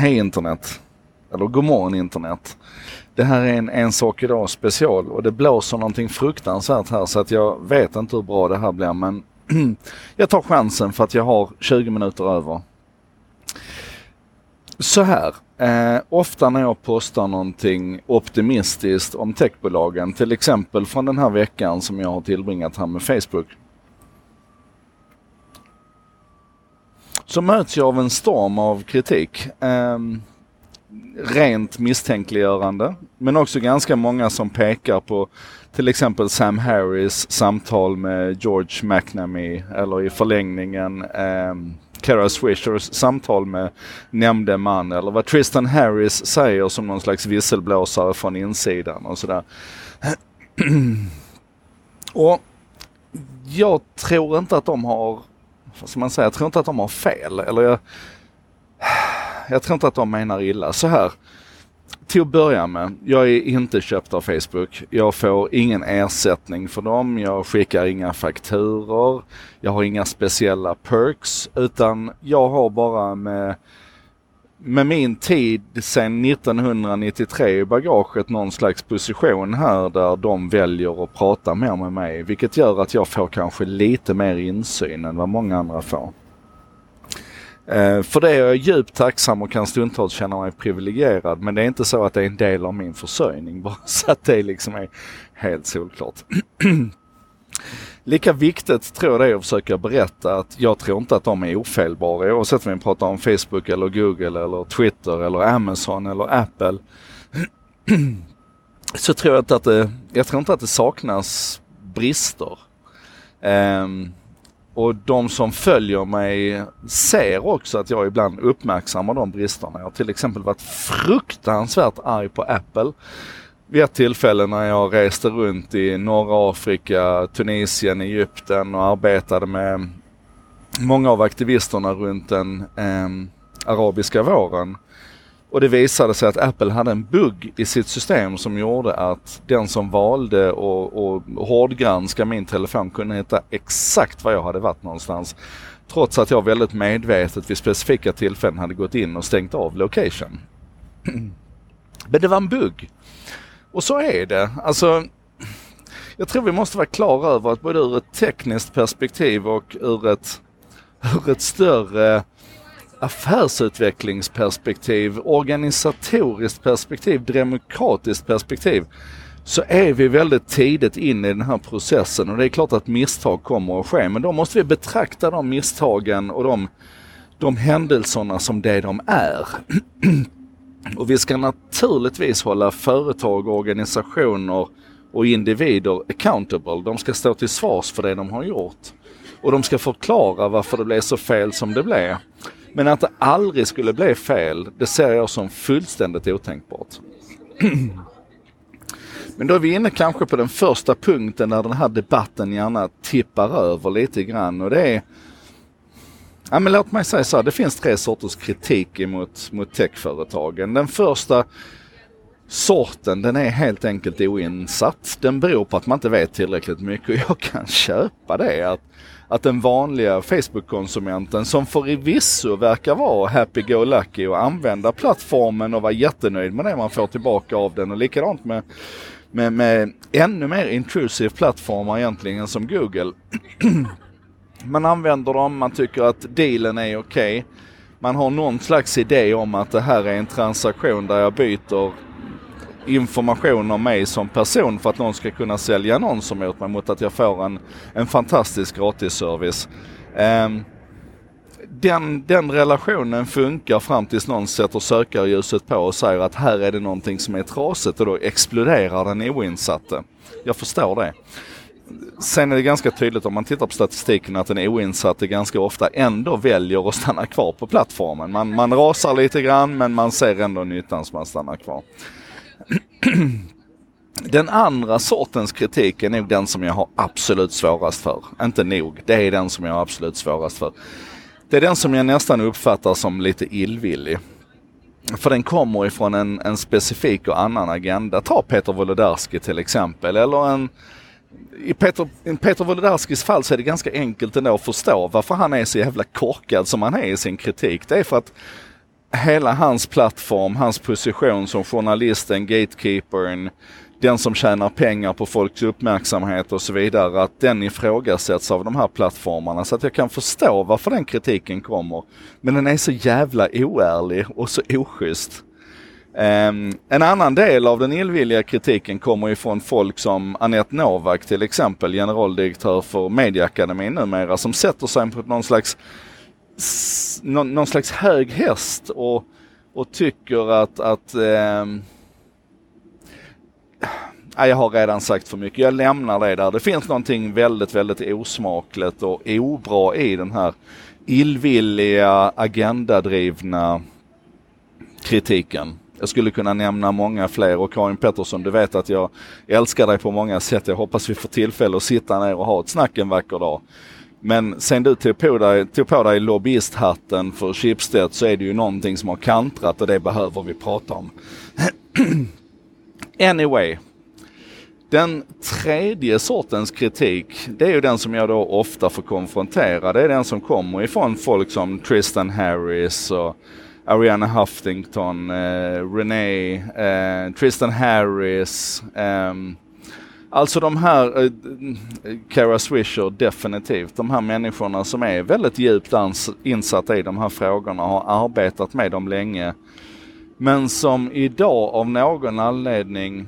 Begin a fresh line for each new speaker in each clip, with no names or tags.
Hej internet! Eller god morgon internet! Det här är en En sak idag special och det blåser någonting fruktansvärt här så att jag vet inte hur bra det här blir men jag tar chansen för att jag har 20 minuter över. Så här, eh, ofta när jag postar någonting optimistiskt om techbolagen, till exempel från den här veckan som jag har tillbringat här med Facebook. Så möts jag av en storm av kritik. Eh, rent misstänkliggörande, men också ganska många som pekar på till exempel Sam Harris samtal med George McNamee eller i förlängningen eh, Kara Swishers samtal med nämnde man eller vad Tristan Harris säger som någon slags visselblåsare från insidan och sådär. och jag tror inte att de har, vad ska man säga, jag tror inte att de har fel. Eller jag, jag tror inte att de menar illa. Så här, till att börja med, jag är inte köpt av Facebook. Jag får ingen ersättning för dem. Jag skickar inga fakturor. Jag har inga speciella perks utan jag har bara med, med min tid sedan 1993 i bagaget någon slags position här där de väljer att prata mer med mig. Vilket gör att jag får kanske lite mer insyn än vad många andra får. Eh, för det är jag djupt tacksam och kan stundtals känna mig privilegierad. Men det är inte så att det är en del av min försörjning. Bara så att det liksom är helt solklart. Lika viktigt tror jag det är att försöka berätta att jag tror inte att de är ofelbara oavsett om vi pratar om Facebook eller Google eller Twitter eller Amazon eller Apple. så tror jag inte att det, jag tror inte att det saknas brister. Um, och de som följer mig ser också att jag ibland uppmärksammar de bristerna. Jag har till exempel varit fruktansvärt arg på Apple vid ett tillfälle när jag reste runt i norra Afrika, Tunisien, Egypten och arbetade med många av aktivisterna runt den eh, arabiska våren. Och det visade sig att Apple hade en bugg i sitt system som gjorde att den som valde att hårdgranska min telefon kunde hitta exakt var jag hade varit någonstans. Trots att jag väldigt medvetet vid specifika tillfällen hade gått in och stängt av location. Men det var en bugg. Och så är det. Alltså, jag tror vi måste vara klara över att både ur ett tekniskt perspektiv och ur ett, ur ett större affärsutvecklingsperspektiv, organisatoriskt perspektiv, demokratiskt perspektiv så är vi väldigt tidigt in i den här processen och det är klart att misstag kommer att ske men då måste vi betrakta de misstagen och de, de händelserna som det de är. och vi ska naturligtvis hålla företag, organisationer och individer accountable. De ska stå till svars för det de har gjort. Och de ska förklara varför det blev så fel som det blev. Men att det aldrig skulle bli fel, det ser jag som fullständigt otänkbart. Men då är vi inne kanske på den första punkten där den här debatten gärna tippar över lite grann och det är Ja, men låt mig säga så här, det finns tre sorters kritik mot, mot techföretagen. Den första sorten, den är helt enkelt oinsatt. Den beror på att man inte vet tillräckligt mycket och jag kan köpa det. Att att den vanliga Facebook-konsumenten som förvisso verkar vara happy-go-lucky och använda plattformen och vara jättenöjd med det man får tillbaka av den och likadant med, med, med ännu mer intrusive plattformar egentligen som Google. man använder dem, man tycker att dealen är okej. Okay. Man har någon slags idé om att det här är en transaktion där jag byter information om mig som person för att någon ska kunna sälja annonser mot mig mot att jag får en, en fantastisk gratisservice. Um, den, den relationen funkar fram tills någon sätter sökarljuset på och säger att här är det någonting som är trasigt och då exploderar den oinsatte. Jag förstår det. Sen är det ganska tydligt om man tittar på statistiken att den oinsatte ganska ofta ändå väljer att stanna kvar på plattformen. Man, man rasar lite grann men man ser ändå nyttan som man stannar kvar. Den andra sortens kritik är nog den som jag har absolut svårast för. Inte nog, det är den som jag har absolut svårast för. Det är den som jag nästan uppfattar som lite illvillig. För den kommer ifrån en, en specifik och annan agenda. Ta Peter Wolodarski till exempel, eller en i Peter, i Peter Wolodarskis fall så är det ganska enkelt ändå att förstå varför han är så jävla korkad som han är i sin kritik. Det är för att hela hans plattform, hans position som journalisten, gatekeepern, den som tjänar pengar på folks uppmärksamhet och så vidare, att den ifrågasätts av de här plattformarna. Så att jag kan förstå varför den kritiken kommer. Men den är så jävla oärlig och så oschysst. Um, en annan del av den illvilliga kritiken kommer ifrån folk som Anette Novak till exempel, generaldirektör för Mediaakademin numera, som sätter sig på någon slags, någon, någon slags hög häst och, och tycker att, att um, jag har redan sagt för mycket. Jag lämnar det där. Det finns någonting väldigt, väldigt osmakligt och obra i den här illvilliga, agendadrivna kritiken. Jag skulle kunna nämna många fler och Karin Pettersson, du vet att jag älskar dig på många sätt. Jag hoppas vi får tillfälle att sitta ner och ha ett snack en vacker dag. Men sen du tog på dig, tog på dig lobbyisthatten för Schibsted så är det ju någonting som har kantrat och det behöver vi prata om. anyway. Den tredje sortens kritik, det är ju den som jag då ofta får konfrontera. Det är den som kommer ifrån folk som Tristan Harris och Ariana Huffington, eh, Renee, eh, Tristan Harris. Eh, alltså de här, eh, Kara Swisher definitivt, de här människorna som är väldigt djupt insatta i de här frågorna, har arbetat med dem länge. Men som idag av någon anledning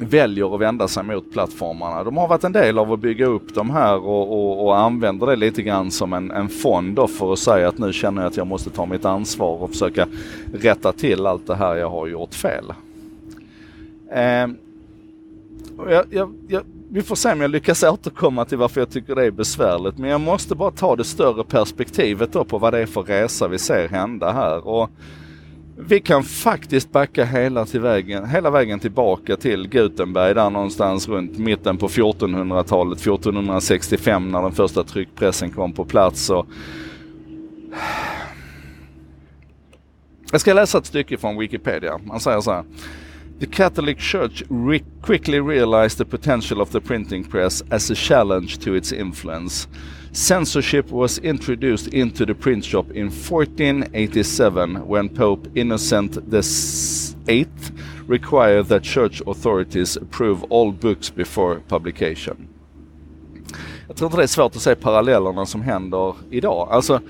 väljer att vända sig mot plattformarna. De har varit en del av att bygga upp de här och, och, och använder det lite grann som en, en fond för att säga att nu känner jag att jag måste ta mitt ansvar och försöka rätta till allt det här jag har gjort fel. Eh, jag, jag, jag, vi får se om jag lyckas återkomma till varför jag tycker det är besvärligt men jag måste bara ta det större perspektivet då på vad det är för resa vi ser hända här. Och vi kan faktiskt backa hela, till vägen, hela vägen tillbaka till Gutenberg där någonstans runt mitten på 1400-talet, 1465 när den första tryckpressen kom på plats. Och... Jag ska läsa ett stycke från Wikipedia. Man säger så här. The Catholic Church re quickly realized the potential of the printing press as a challenge to its influence. Censorship was introduced into the print shop in 1487 when Pope Innocent VIII required that church authorities approve all books before publication. Jag tror inte det är svårt att se parallellerna som händer idag. Alltså,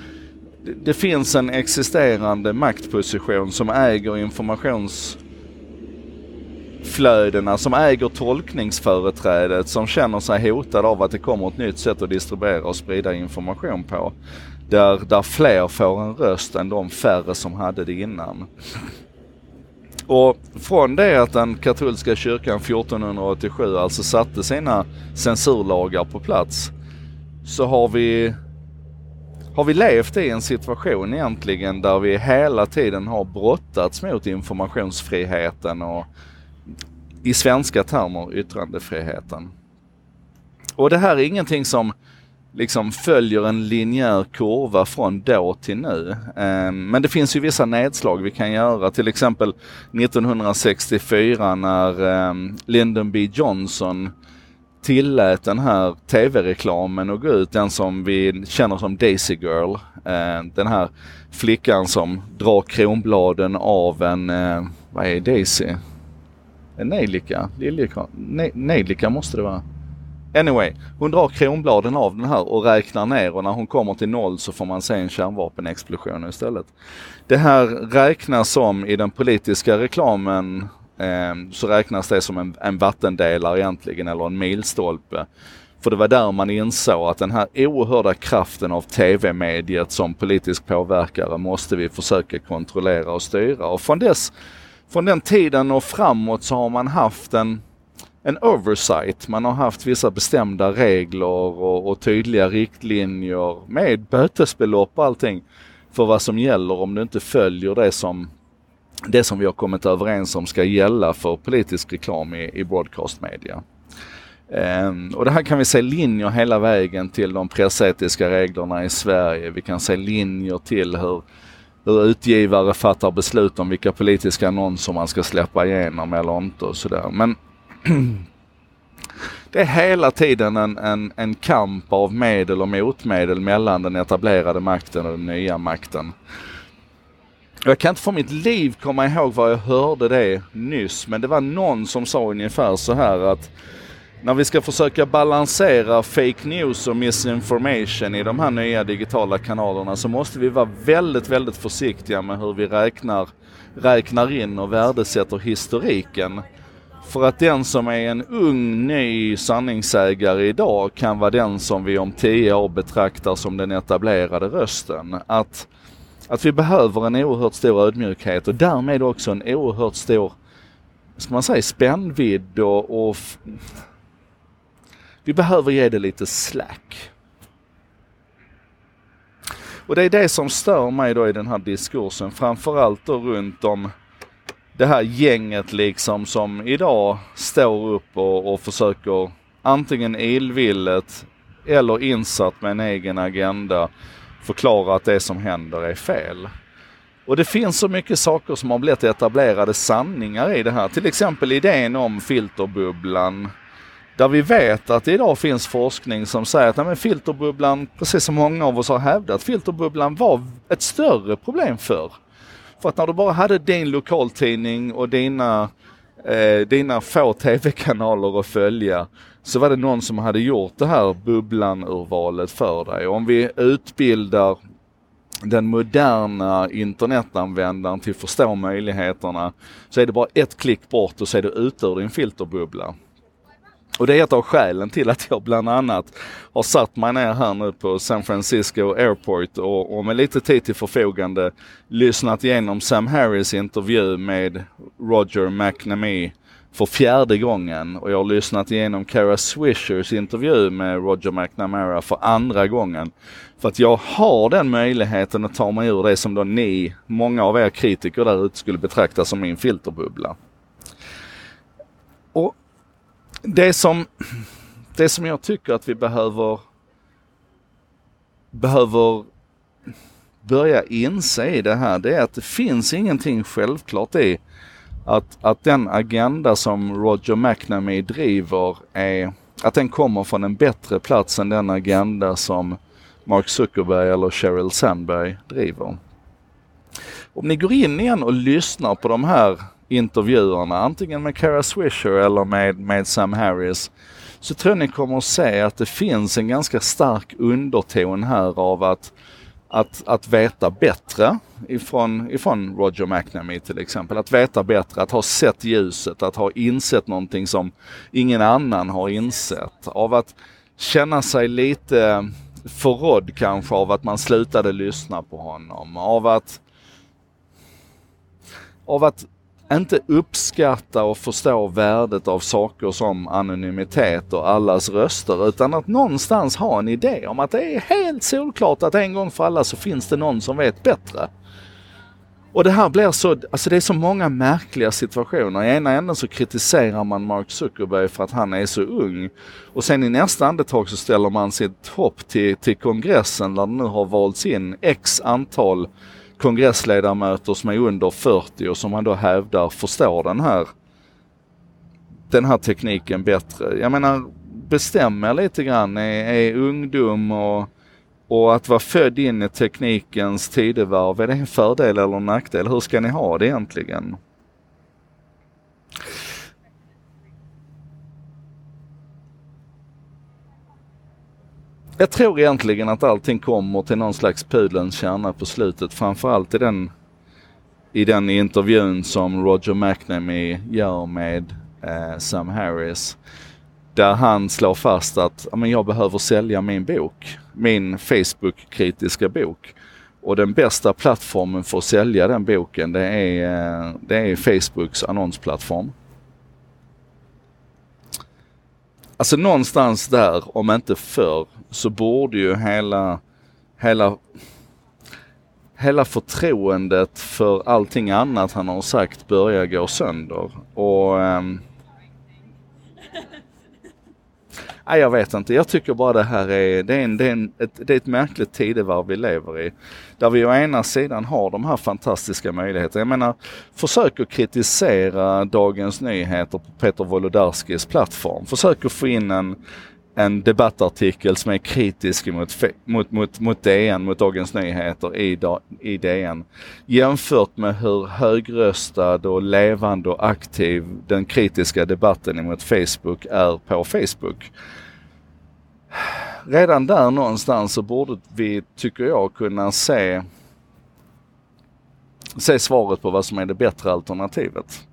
det, det finns en existerande maktposition som äger informations flödena som äger tolkningsföreträdet som känner sig hotade av att det kommer ett nytt sätt att distribuera och sprida information på. Där, där fler får en röst än de färre som hade det innan. Och från det att den katolska kyrkan 1487 alltså satte sina censurlagar på plats så har vi har vi levt i en situation egentligen där vi hela tiden har brottats mot informationsfriheten och i svenska termer yttrandefriheten. Och det här är ingenting som liksom följer en linjär kurva från då till nu. Ehm, men det finns ju vissa nedslag vi kan göra. Till exempel 1964 när ehm, Lyndon B Johnson tillät den här tv-reklamen att gå ut, den som vi känner som Daisy Girl. Ehm, den här flickan som drar kronbladen av en, eh, vad är Daisy? En nejlika? Liljeka? Nej, nejlika måste det vara. Anyway, hon drar kronbladen av den här och räknar ner och när hon kommer till noll så får man se en kärnvapenexplosion istället. Det här räknas som i den politiska reklamen eh, så räknas det som en, en vattendelare egentligen eller en milstolpe. För det var där man insåg att den här oerhörda kraften av tv-mediet som politisk påverkare måste vi försöka kontrollera och styra. Och från dess från den tiden och framåt så har man haft en, en oversight. Man har haft vissa bestämda regler och, och tydliga riktlinjer med bötesbelopp och allting för vad som gäller om du inte följer det som, det som vi har kommit överens om ska gälla för politisk reklam i, i broadcastmedia. Um, ehm, och det här kan vi se linjer hela vägen till de pressetiska reglerna i Sverige. Vi kan se linjer till hur hur utgivare fattar beslut om vilka politiska annonser man ska släppa igenom eller inte och sådär. Men det är hela tiden en, en, en kamp av medel och motmedel mellan den etablerade makten och den nya makten. Jag kan inte för mitt liv komma ihåg var jag hörde det nyss, men det var någon som sa ungefär så här att när vi ska försöka balansera fake news och misinformation i de här nya digitala kanalerna så måste vi vara väldigt, väldigt försiktiga med hur vi räknar, räknar in och värdesätter historiken. För att den som är en ung ny sanningssägare idag kan vara den som vi om tio år betraktar som den etablerade rösten. Att, att vi behöver en oerhört stor ödmjukhet och därmed också en oerhört stor, ska man säga, spännvidd och, och vi behöver ge det lite slack. Och det är det som stör mig då i den här diskursen, framförallt då runt om det här gänget liksom som idag står upp och, och försöker antingen illvilligt eller insatt med en egen agenda förklara att det som händer är fel. Och det finns så mycket saker som har blivit etablerade sanningar i det här. Till exempel idén om filterbubblan där vi vet att det idag finns forskning som säger att nej, filterbubblan, precis som många av oss har hävdat, filterbubblan var ett större problem förr. För att när du bara hade din lokaltidning och dina, eh, dina få tv-kanaler att följa så var det någon som hade gjort det här bubblan-urvalet för dig. Om vi utbildar den moderna internetanvändaren till att förstå möjligheterna så är det bara ett klick bort och så är du ute ur din filterbubbla. Och det är ett av skälen till att jag bland annat har satt mig ner här nu på San Francisco Airport och, och med lite tid till förfogande lyssnat igenom Sam Harris intervju med Roger McNamee för fjärde gången och jag har lyssnat igenom Kara Swishers intervju med Roger McNamara för andra gången. För att jag har den möjligheten att ta mig ur det som då ni, många av er kritiker där ute skulle betrakta som min filterbubbla. Och det som, det som jag tycker att vi behöver, behöver börja inse i det här, det är att det finns ingenting självklart i att, att den agenda som Roger McNamee driver är, att den kommer från en bättre plats än den agenda som Mark Zuckerberg eller Sheryl Sandberg driver. Om ni går in igen och lyssnar på de här intervjuerna, antingen med Kara Swisher eller med, med Sam Harris, så tror jag ni kommer att se att det finns en ganska stark underton här av att, att, att veta bättre ifrån, ifrån Roger McNamee till exempel. Att veta bättre, att ha sett ljuset, att ha insett någonting som ingen annan har insett. Av att känna sig lite förrådd kanske av att man slutade lyssna på honom. Av att, av att inte uppskatta och förstå värdet av saker som anonymitet och allas röster utan att någonstans ha en idé om att det är helt solklart att en gång för alla så finns det någon som vet bättre. Och det här blir så, alltså det är så många märkliga situationer. I ena änden så kritiserar man Mark Zuckerberg för att han är så ung. Och sen i nästa andetag så ställer man sitt hopp till, till kongressen där det nu har valts in x antal kongressledamöter som är under 40 och som man då hävdar förstår den här, den här tekniken bättre. Jag menar, bestäm er lite grann. Är, är ungdom och, och att vara född in i teknikens tidevarv, är det en fördel eller en nackdel? Hur ska ni ha det egentligen? Jag tror egentligen att allting kommer till någon slags pudelns kärna på slutet. Framförallt i den, i den intervjun som Roger McNamee gör med eh, Sam Harris. Där han slår fast att men jag behöver sälja min bok. Min Facebook-kritiska bok. Och den bästa plattformen för att sälja den boken det är, eh, det är Facebooks annonsplattform. Alltså någonstans där, om inte förr, så borde ju hela, hela, hela förtroendet för allting annat han har sagt börja gå sönder. Och um, Nej, jag vet inte. Jag tycker bara det här är, det är, en, det är, en, ett, det är ett märkligt tidevarv vi lever i. Där vi å ena sidan har de här fantastiska möjligheterna. Jag menar, försök att kritisera Dagens Nyheter på Peter Wolodarskis plattform. Försök att få in en, en debattartikel som är kritisk mot, mot, mot, mot DN, mot Dagens Nyheter i, i DN. Jämfört med hur högröstad och levande och aktiv den kritiska debatten mot Facebook är på Facebook. Redan där någonstans så borde vi, tycker jag, kunna se, se svaret på vad som är det bättre alternativet.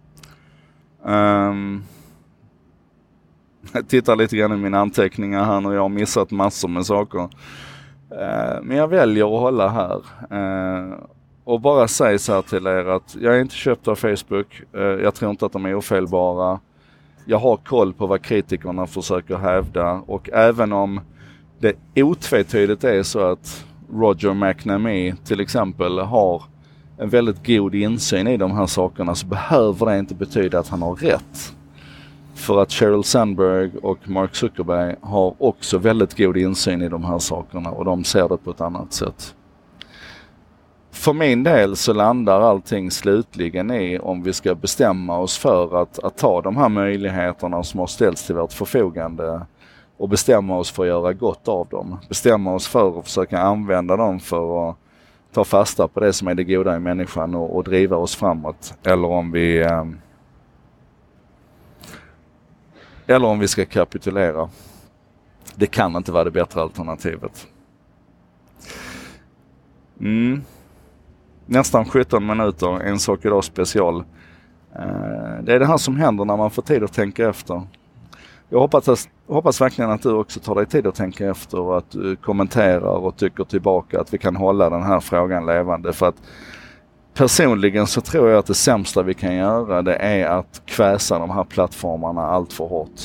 Um, jag tittar lite grann i mina anteckningar här nu. Jag har missat massor med saker. Eh, men jag väljer att hålla här. Eh, och bara säga så här till er att jag är inte köpt av Facebook. Eh, jag tror inte att de är ofelbara. Jag har koll på vad kritikerna försöker hävda och även om det otvetydigt är så att Roger McNamee till exempel har en väldigt god insyn i de här sakerna så behöver det inte betyda att han har rätt. För att Sheryl Sandberg och Mark Zuckerberg har också väldigt god insyn i de här sakerna och de ser det på ett annat sätt. För min del så landar allting slutligen i om vi ska bestämma oss för att, att ta de här möjligheterna som har ställts till vårt förfogande och bestämma oss för att göra gott av dem. Bestämma oss för att försöka använda dem för att ta fasta på det som är det goda i människan och, och driva oss framåt. Eller om vi eh, eller om vi ska kapitulera. Det kan inte vara det bättre alternativet. Mm. Nästan 17 minuter, en sak idag special. Eh, det är det här som händer när man får tid att tänka efter. Jag hoppas, hoppas verkligen att du också tar dig tid att tänka efter och att du kommenterar och tycker tillbaka att vi kan hålla den här frågan levande. För att personligen så tror jag att det sämsta vi kan göra det är att kväsa de här plattformarna allt för hårt.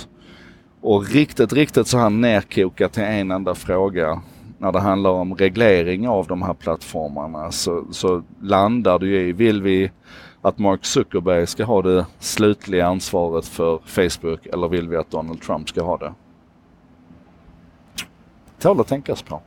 Och riktigt, riktigt så här nerkokat till en enda fråga när det handlar om reglering av de här plattformarna så, så landar det ju i, vill vi att Mark Zuckerberg ska ha det slutliga ansvaret för Facebook eller vill vi att Donald Trump ska ha det? Tål att tänkas på.